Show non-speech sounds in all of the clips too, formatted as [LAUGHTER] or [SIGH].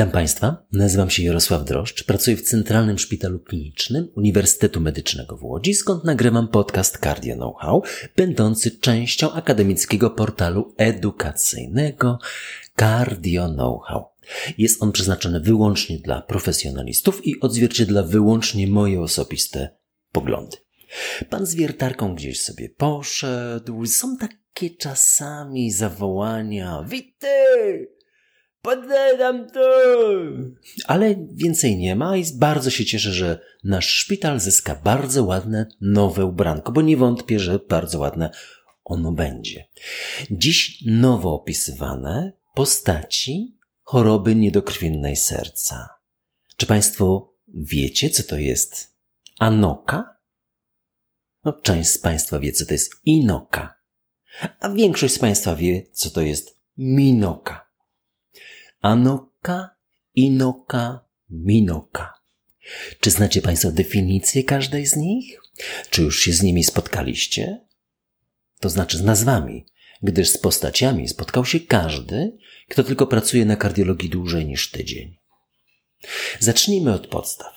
Witam Państwa, nazywam się Jarosław Droszcz, pracuję w Centralnym Szpitalu Klinicznym Uniwersytetu Medycznego w Łodzi, skąd nagrywam podcast Cardio Know-how, będący częścią akademickiego portalu edukacyjnego Cardio Know-how. Jest on przeznaczony wyłącznie dla profesjonalistów i odzwierciedla wyłącznie moje osobiste poglądy. Pan z wiertarką gdzieś sobie poszedł, są takie czasami zawołania, wity! Podedam to! Ale więcej nie ma i bardzo się cieszę, że nasz szpital zyska bardzo ładne nowe ubranko, bo nie wątpię, że bardzo ładne ono będzie. Dziś nowo opisywane postaci choroby niedokrwiennej serca. Czy Państwo wiecie, co to jest anoka? No, część z Państwa wie, co to jest inoka, a większość z Państwa wie, co to jest minoka. Anoka, inoka, minoka. Czy znacie Państwo definicję każdej z nich? Czy już się z nimi spotkaliście? To znaczy z nazwami, gdyż z postaciami spotkał się każdy, kto tylko pracuje na kardiologii dłużej niż tydzień. Zacznijmy od podstaw.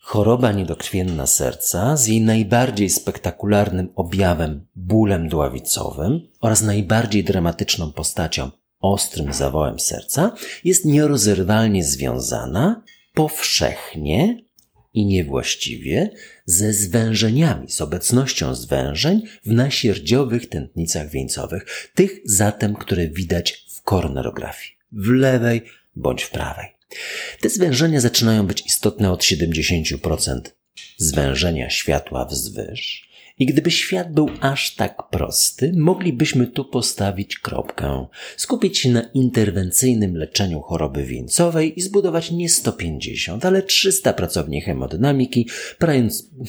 Choroba niedokrwienna serca z jej najbardziej spektakularnym objawem bólem dławicowym oraz najbardziej dramatyczną postacią ostrym zawołem serca jest nierozerwalnie związana powszechnie i niewłaściwie ze zwężeniami, z obecnością zwężeń w nasierdziowych tętnicach wieńcowych, tych zatem, które widać w koronarografii, w lewej bądź w prawej. Te zwężenia zaczynają być istotne od 70% zwężenia światła wzwyż i gdyby świat był aż tak prosty, moglibyśmy tu postawić kropkę, skupić się na interwencyjnym leczeniu choroby wieńcowej i zbudować nie 150, ale 300 pracowni hemodynamiki,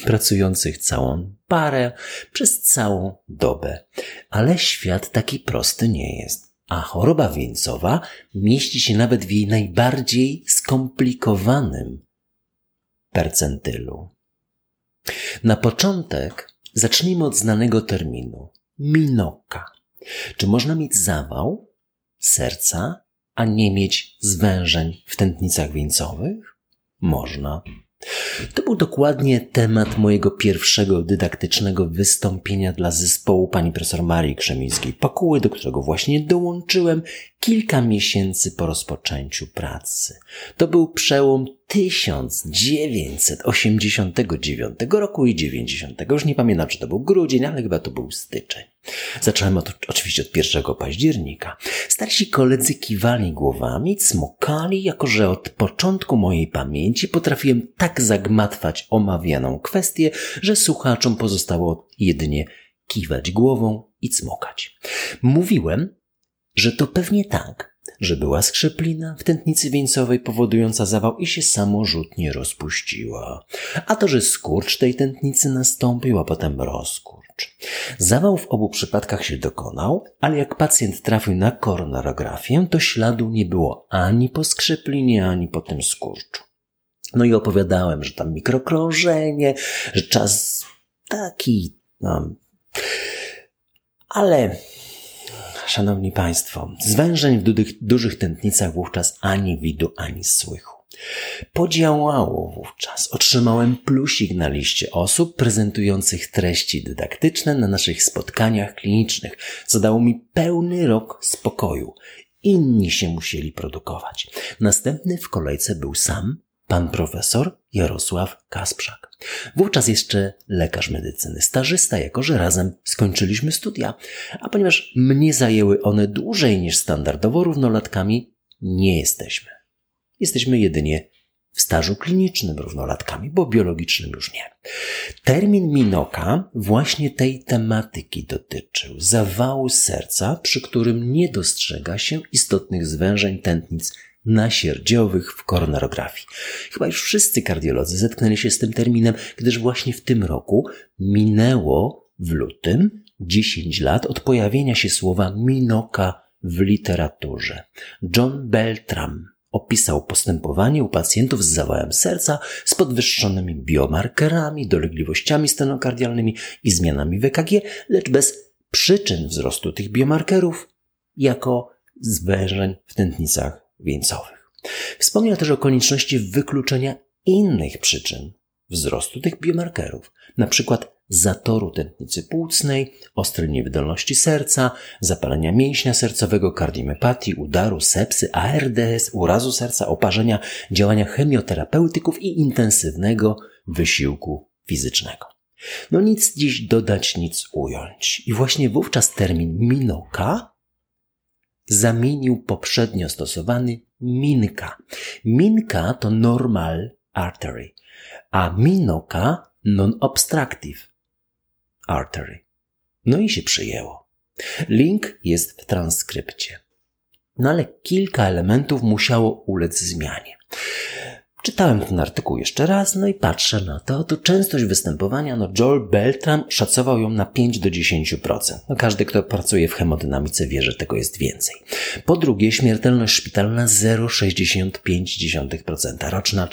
pracujących całą parę przez całą dobę. Ale świat taki prosty nie jest. A choroba wieńcowa mieści się nawet w jej najbardziej skomplikowanym percentylu. Na początek Zacznijmy od znanego terminu minoka. Czy można mieć zawał serca, a nie mieć zwężeń w tętnicach wieńcowych? Można. To był dokładnie temat mojego pierwszego dydaktycznego wystąpienia dla zespołu pani profesor Marii Krzemińskiej-Pakuły, do którego właśnie dołączyłem kilka miesięcy po rozpoczęciu pracy. To był przełom 1989 roku i 90. Już nie pamiętam, czy to był grudzień, ale chyba to był styczeń. Zacząłem od, oczywiście od 1 października. Starsi koledzy kiwali głowami, cmokali, jako że od początku mojej pamięci potrafiłem tak zagmatwać omawianą kwestię, że słuchaczom pozostało jedynie kiwać głową i cmokać. Mówiłem, że to pewnie tak, że była skrzeplina w tętnicy wieńcowej powodująca zawał i się samorzutnie rozpuściła. A to, że skurcz tej tętnicy nastąpił, a potem rozkurcz. Zawał w obu przypadkach się dokonał, ale jak pacjent trafił na koronarografię, to śladu nie było ani po skrzeplinie, ani po tym skurczu. No i opowiadałem, że tam mikrokrążenie, że czas taki, no. Ale szanowni państwo, zwężeń w dużych, dużych tętnicach wówczas ani widu, ani słychu. Podziałało wówczas. Otrzymałem plusik na liście osób prezentujących treści dydaktyczne na naszych spotkaniach klinicznych, co dało mi pełny rok spokoju. Inni się musieli produkować. Następny w kolejce był sam pan profesor Jarosław Kasprzak. Wówczas jeszcze lekarz medycyny, stażysta, jako że razem skończyliśmy studia. A ponieważ mnie zajęły one dłużej niż standardowo równolatkami, nie jesteśmy. Jesteśmy jedynie w stażu klinicznym równolatkami, bo biologicznym już nie. Termin Minoka właśnie tej tematyki dotyczył zawału serca, przy którym nie dostrzega się istotnych zwężeń tętnic nasierdziowych w koronarografii. Chyba już wszyscy kardiolodzy zetknęli się z tym terminem, gdyż właśnie w tym roku minęło w lutym 10 lat od pojawienia się słowa minoka w literaturze. John Beltram opisał postępowanie u pacjentów z zawałem serca z podwyższonymi biomarkerami, dolegliwościami stenokardialnymi i zmianami w EKG, lecz bez przyczyn wzrostu tych biomarkerów jako zwężeń w tętnicach wieńcowych. Wspomniał też o konieczności wykluczenia innych przyczyn wzrostu tych biomarkerów, przykład zatoru tętnicy płucnej, ostrej niewydolności serca, zapalenia mięśnia sercowego, kardiomepatii, udaru, sepsy, ARDS, urazu serca, oparzenia, działania chemioterapeutyków i intensywnego wysiłku fizycznego. No nic dziś dodać, nic ująć. I właśnie wówczas termin minoka zamienił poprzednio stosowany minka. Minka to normal artery, a minoka non-obstructive artery. No i się przyjęło. Link jest w transkrypcie. No ale kilka elementów musiało ulec zmianie. Czytałem ten artykuł jeszcze raz, no i patrzę na to, to częstość występowania, no Joel Beltram szacował ją na 5 do 10%. No każdy, kto pracuje w hemodynamice wie, że tego jest więcej. Po drugie, śmiertelność szpitalna 0,65%, roczna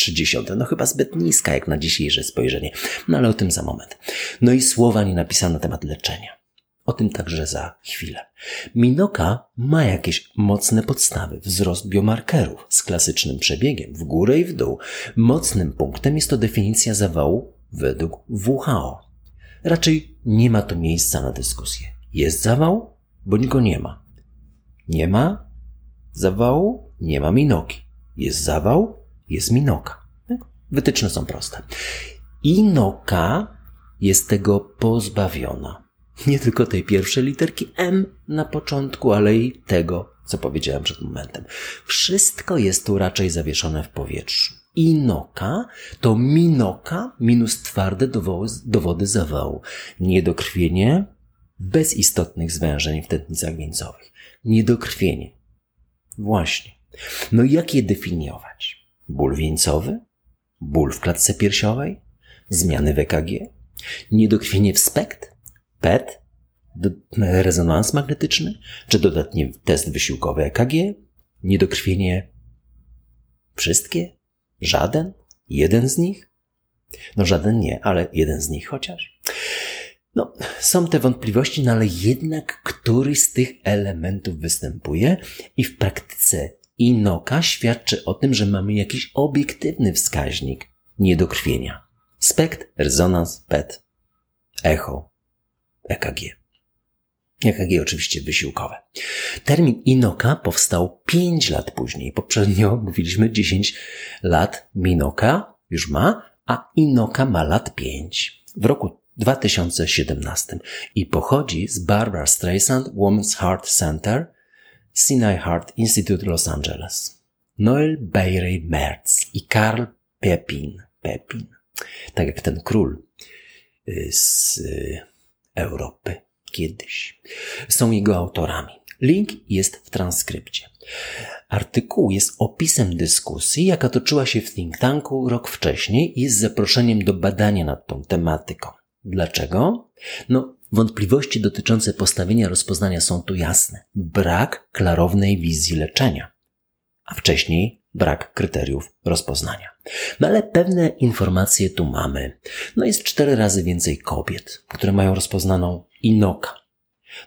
3,3. No chyba zbyt niska jak na dzisiejsze spojrzenie, no ale o tym za moment. No i słowa nie napisane na temat leczenia. O tym także za chwilę. Minoka ma jakieś mocne podstawy. Wzrost biomarkerów z klasycznym przebiegiem w górę i w dół. Mocnym punktem jest to definicja zawału według WHO. Raczej nie ma tu miejsca na dyskusję. Jest zawał, bądź go nie ma. Nie ma zawału, nie ma minoki. Jest zawał, jest minoka. Wytyczne są proste. Inoka jest tego pozbawiona nie tylko tej pierwszej literki M na początku, ale i tego, co powiedziałem przed momentem. Wszystko jest tu raczej zawieszone w powietrzu. Inoka to minoka minus twarde dowody zawału. Niedokrwienie bez istotnych zwężeń w tętnicach wieńcowych. Niedokrwienie. Właśnie. No jak je definiować? Ból wieńcowy? Ból w klatce piersiowej? Zmiany w EKG? Niedokrwienie w spekt? PET, rezonans magnetyczny, czy dodatni test wysiłkowy EKG, niedokrwienie wszystkie, żaden, jeden z nich? No żaden nie, ale jeden z nich chociaż. No, są te wątpliwości, no ale jednak któryś z tych elementów występuje i w praktyce INOKA świadczy o tym, że mamy jakiś obiektywny wskaźnik niedokrwienia. Spekt, rezonans, PET, echo, EKG. EKG oczywiście wysiłkowe. Termin Inoka powstał 5 lat później. Poprzednio [LAUGHS] mówiliśmy 10 lat Minoka już ma, a Inoka ma lat 5. W roku 2017 i pochodzi z Barbara Streisand Women's Heart Center Sinai Heart Institute Los Angeles. Noel Bayrey Merz i Karl Pepin. Pepin. Tak jak ten król y, z y, Europy kiedyś. Są jego autorami. Link jest w transkrypcie. Artykuł jest opisem dyskusji, jaka toczyła się w think tanku rok wcześniej i z zaproszeniem do badania nad tą tematyką. Dlaczego? No, wątpliwości dotyczące postawienia rozpoznania są tu jasne. Brak klarownej wizji leczenia. A wcześniej brak kryteriów rozpoznania. No ale pewne informacje tu mamy. No jest cztery razy więcej kobiet, które mają rozpoznaną inoka.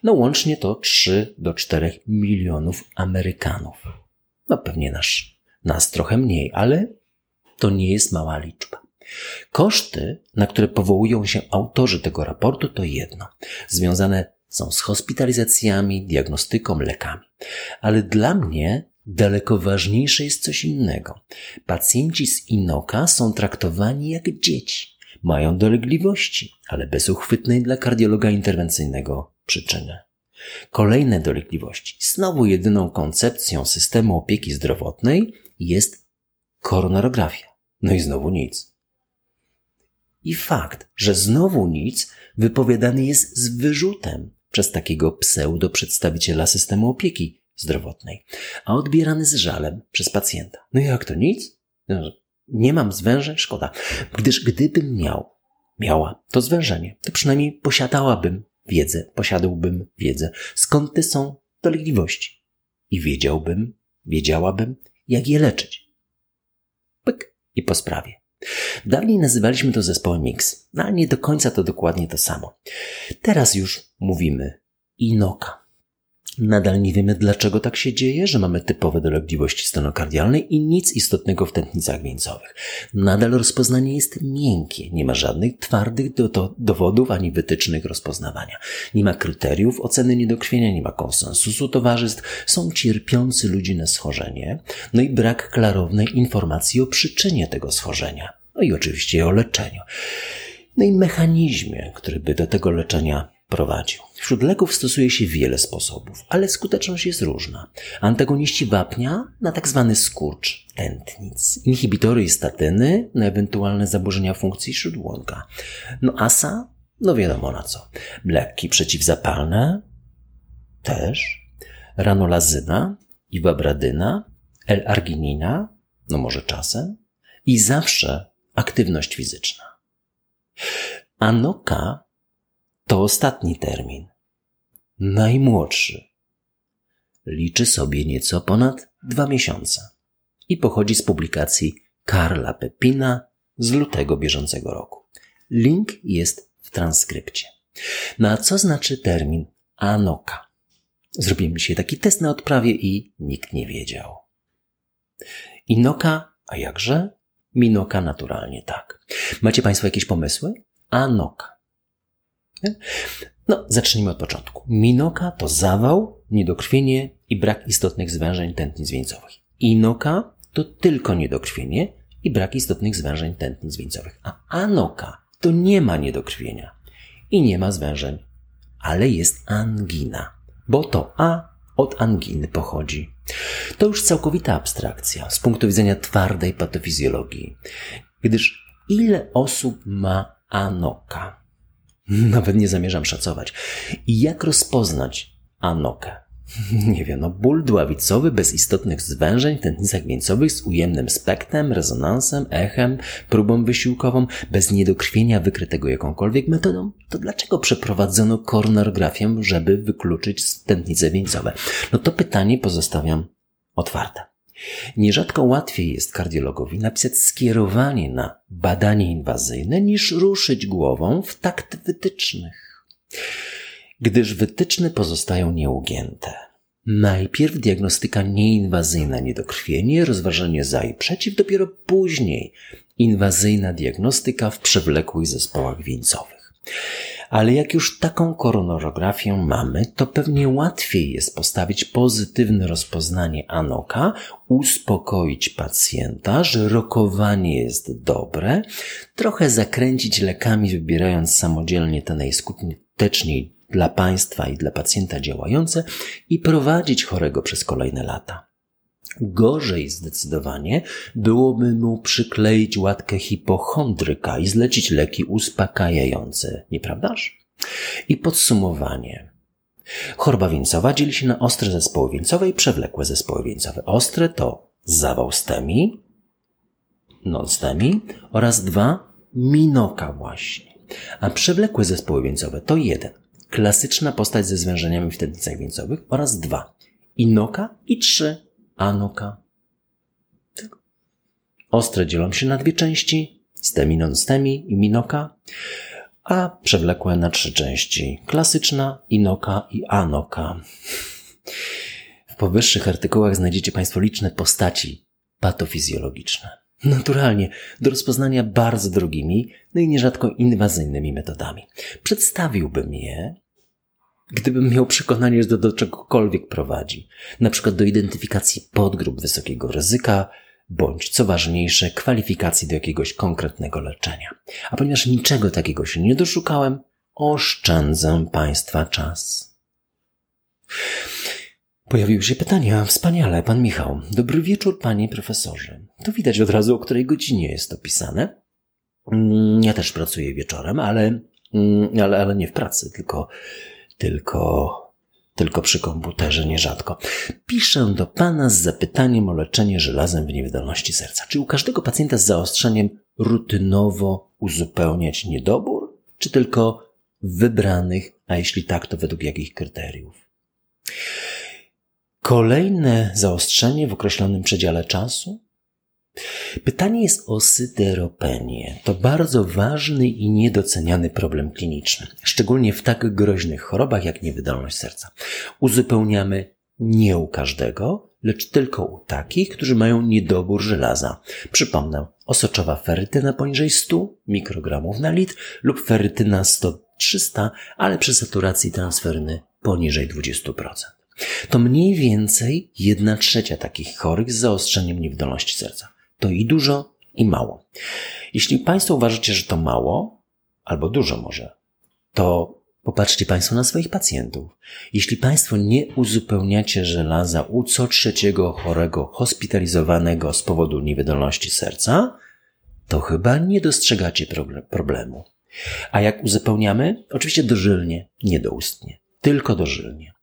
No łącznie to 3 do 4 milionów Amerykanów. No pewnie nasz, nas trochę mniej, ale to nie jest mała liczba. Koszty, na które powołują się autorzy tego raportu, to jedno. Związane są z hospitalizacjami, diagnostyką, lekami. Ale dla mnie Daleko ważniejsze jest coś innego. Pacjenci z Inoka są traktowani jak dzieci. Mają dolegliwości, ale bez uchwytnej dla kardiologa interwencyjnego przyczyny. Kolejne dolegliwości. Znowu jedyną koncepcją systemu opieki zdrowotnej jest koronarografia. No i znowu nic. I fakt, że znowu nic wypowiadany jest z wyrzutem przez takiego pseudo-przedstawiciela systemu opieki zdrowotnej, a odbierany z żalem przez pacjenta. No jak to nic? No, nie mam zwężeń, szkoda. Gdyż gdybym miał, miała to zwężenie, to przynajmniej posiadałabym wiedzę, posiadałbym wiedzę, skąd te są dolegliwości. I wiedziałbym, wiedziałabym, jak je leczyć. Pyk i po sprawie. Dawniej nazywaliśmy to zespołem Mix, no ale nie do końca to dokładnie to samo. Teraz już mówimy Inoka. Nadal nie wiemy, dlaczego tak się dzieje, że mamy typowe dolegliwości stenokardialnej i nic istotnego w tętnicach wieńcowych. Nadal rozpoznanie jest miękkie, nie ma żadnych twardych do, do, dowodów ani wytycznych rozpoznawania. Nie ma kryteriów oceny niedokrwienia, nie ma konsensusu towarzystw, są cierpiący ludzie na schorzenie, no i brak klarownej informacji o przyczynie tego schorzenia, no i oczywiście o leczeniu. No i mechanizmie, który by do tego leczenia prowadził. Wśród leków stosuje się wiele sposobów, ale skuteczność jest różna. Antagoniści wapnia na tak zwany skurcz tętnic, inhibitory i statyny na ewentualne zaburzenia funkcji śródłonka. No asa, no wiadomo na co. Leki przeciwzapalne też, ranolazyna, iwabradyna, L-arginina, no może czasem, i zawsze aktywność fizyczna. Anoka to ostatni termin. Najmłodszy. Liczy sobie nieco ponad dwa miesiące i pochodzi z publikacji Karla Pepina z lutego bieżącego roku. Link jest w transkrypcie. No co znaczy termin Anoka? Zrobiłem dzisiaj taki test na odprawie i nikt nie wiedział. Inoka, a jakże? Minoka naturalnie tak. Macie Państwo jakieś pomysły? Anoka. No, zacznijmy od początku. Minoka to zawał, niedokrwienie i brak istotnych zwężeń tętnic wieńcowych. Inoka to tylko niedokrwienie i brak istotnych zwężeń tętnic wieńcowych. A anoka to nie ma niedokrwienia i nie ma zwężeń, ale jest angina, bo to A od anginy pochodzi. To już całkowita abstrakcja z punktu widzenia twardej patofizjologii, gdyż ile osób ma anoka? [LAUGHS] Nawet nie zamierzam szacować. I jak rozpoznać anokę? [LAUGHS] Nie wiem, no ból dławicowy bez istotnych zwężeń w tętnicach wieńcowych z ujemnym spektrem, rezonansem, echem, próbą wysiłkową, bez niedokrwienia wykrytego jakąkolwiek metodą, to dlaczego przeprowadzono koronografię, żeby wykluczyć tętnice wieńcowe? No to pytanie pozostawiam otwarte. Nierzadko łatwiej jest kardiologowi napisać skierowanie na badanie inwazyjne niż ruszyć głową w takt wytycznych, gdyż wytyczne pozostają nieugięte. Najpierw diagnostyka nieinwazyjna niedokrwienie, rozważanie za i przeciw, dopiero później inwazyjna diagnostyka w przewlekłych zespołach wieńcowych. Ale jak już taką koronografię mamy, to pewnie łatwiej jest postawić pozytywne rozpoznanie anoka, uspokoić pacjenta, że rokowanie jest dobre, trochę zakręcić lekami, wybierając samodzielnie te najskuteczniej dla państwa i dla pacjenta działające i prowadzić chorego przez kolejne lata. Gorzej zdecydowanie byłoby mu przykleić łatkę hipochondryka i zlecić leki uspokajające, nieprawdaż? I podsumowanie. Choroba wieńcowa dzieli się na ostre zespoły wieńcowe i przewlekłe zespoły wieńcowe. Ostre to zawał stemi, oraz dwa minoka właśnie. A przewlekłe zespoły wieńcowe to jeden. Klasyczna postać ze zwężeniami w tętnicach wieńcowych oraz dwa. Inoka i trzy anoka. Ostre dzielą się na dwie części, stemi non stemi i minoka, a przewlekłe na trzy części, klasyczna, inoka i anoka. W powyższych artykułach znajdziecie Państwo liczne postaci patofizjologiczne. Naturalnie, do rozpoznania bardzo drogimi, no i nierzadko inwazyjnymi metodami. Przedstawiłbym je gdybym miał przekonanie, że to do czegokolwiek prowadzi, na przykład do identyfikacji podgrup wysokiego ryzyka, bądź, co ważniejsze, kwalifikacji do jakiegoś konkretnego leczenia. A ponieważ niczego takiego się nie doszukałem, oszczędzę Państwa czas. Pojawiły się pytania. Wspaniale, pan Michał. Dobry wieczór, panie profesorze. To widać od razu, o której godzinie jest to pisane. Mm, ja też pracuję wieczorem, ale, mm, ale, ale nie w pracy, tylko tylko, tylko przy komputerze nierzadko. Piszę do Pana z zapytaniem o leczenie żelazem w niewydolności serca. Czy u każdego pacjenta z zaostrzeniem rutynowo uzupełniać niedobór, czy tylko wybranych, a jeśli tak, to według jakich kryteriów? Kolejne zaostrzenie w określonym przedziale czasu? Pytanie jest o syderopenię. To bardzo ważny i niedoceniany problem kliniczny, szczególnie w tak groźnych chorobach jak niewydolność serca. Uzupełniamy nie u każdego, lecz tylko u takich, którzy mają niedobór żelaza. Przypomnę, osoczowa ferytyna poniżej 100 mikrogramów na litr lub ferytyna 100-300, ale przy saturacji transferny poniżej 20%. To mniej więcej 1 trzecia takich chorych z zaostrzeniem niewydolności serca. To i dużo, i mało. Jeśli Państwo uważacie, że to mało, albo dużo może, to popatrzcie Państwo na swoich pacjentów. Jeśli Państwo nie uzupełniacie żelaza u co trzeciego chorego hospitalizowanego z powodu niewydolności serca, to chyba nie dostrzegacie problemu. A jak uzupełniamy? Oczywiście dożylnie, nie doustnie, tylko dożylnie.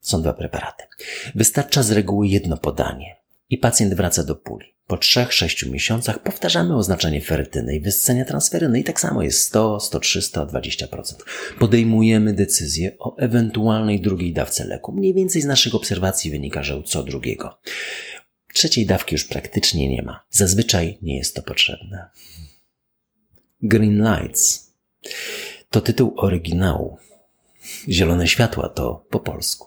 Są dwa preparaty. Wystarcza z reguły jedno podanie i pacjent wraca do puli. Po 3-6 miesiącach powtarzamy oznaczenie ferytyny i wyssenia transferyny i tak samo jest 100, 103, 120%. Podejmujemy decyzję o ewentualnej drugiej dawce leku. Mniej więcej z naszych obserwacji wynika, że co drugiego. Trzeciej dawki już praktycznie nie ma. Zazwyczaj nie jest to potrzebne. Green Lights to tytuł oryginału. Zielone światła to po polsku.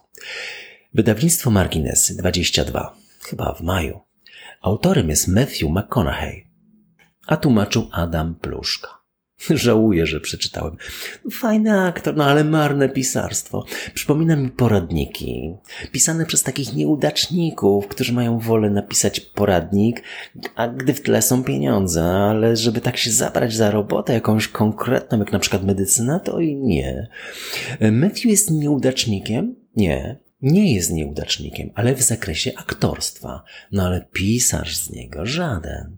Wydawnictwo Marginesy 22, chyba w maju. Autorem jest Matthew McConaughey, a tłumaczył Adam Pluszka. [LAUGHS] Żałuję, że przeczytałem. Fajny aktor, no ale marne pisarstwo. Przypomina mi poradniki, pisane przez takich nieudaczników, którzy mają wolę napisać poradnik, a gdy w tle są pieniądze, ale żeby tak się zabrać za robotę jakąś konkretną, jak na przykład medycyna, to i nie. Matthew jest nieudacznikiem? Nie nie jest nieudacznikiem, ale w zakresie aktorstwa. No ale pisarz z niego żaden.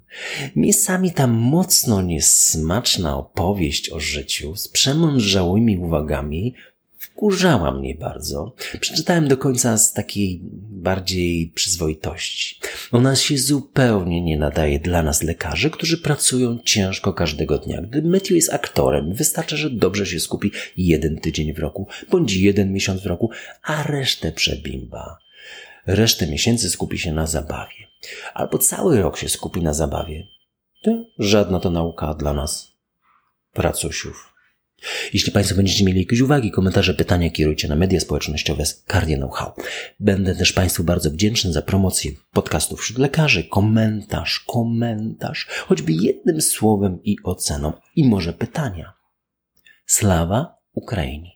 Miejscami ta mocno niesmaczna opowieść o życiu z przemądrzałymi uwagami wkurzała mnie bardzo. Przeczytałem do końca z takiej bardziej przyzwoitości. Ona się zupełnie nie nadaje dla nas lekarzy, którzy pracują ciężko każdego dnia. Gdy Matthew jest aktorem, wystarczy, że dobrze się skupi jeden tydzień w roku, bądź jeden miesiąc w roku, a resztę przebimba. Resztę miesięcy skupi się na zabawie. Albo cały rok się skupi na zabawie. To żadna to nauka dla nas, pracusiów. Jeśli Państwo będziecie mieli jakieś uwagi, komentarze, pytania, kierujcie na media społecznościowe z Cardio Know-how. Będę też Państwu bardzo wdzięczny za promocję podcastów wśród lekarzy, komentarz, komentarz, choćby jednym słowem i oceną, i może pytania. Slawa Ukrainie.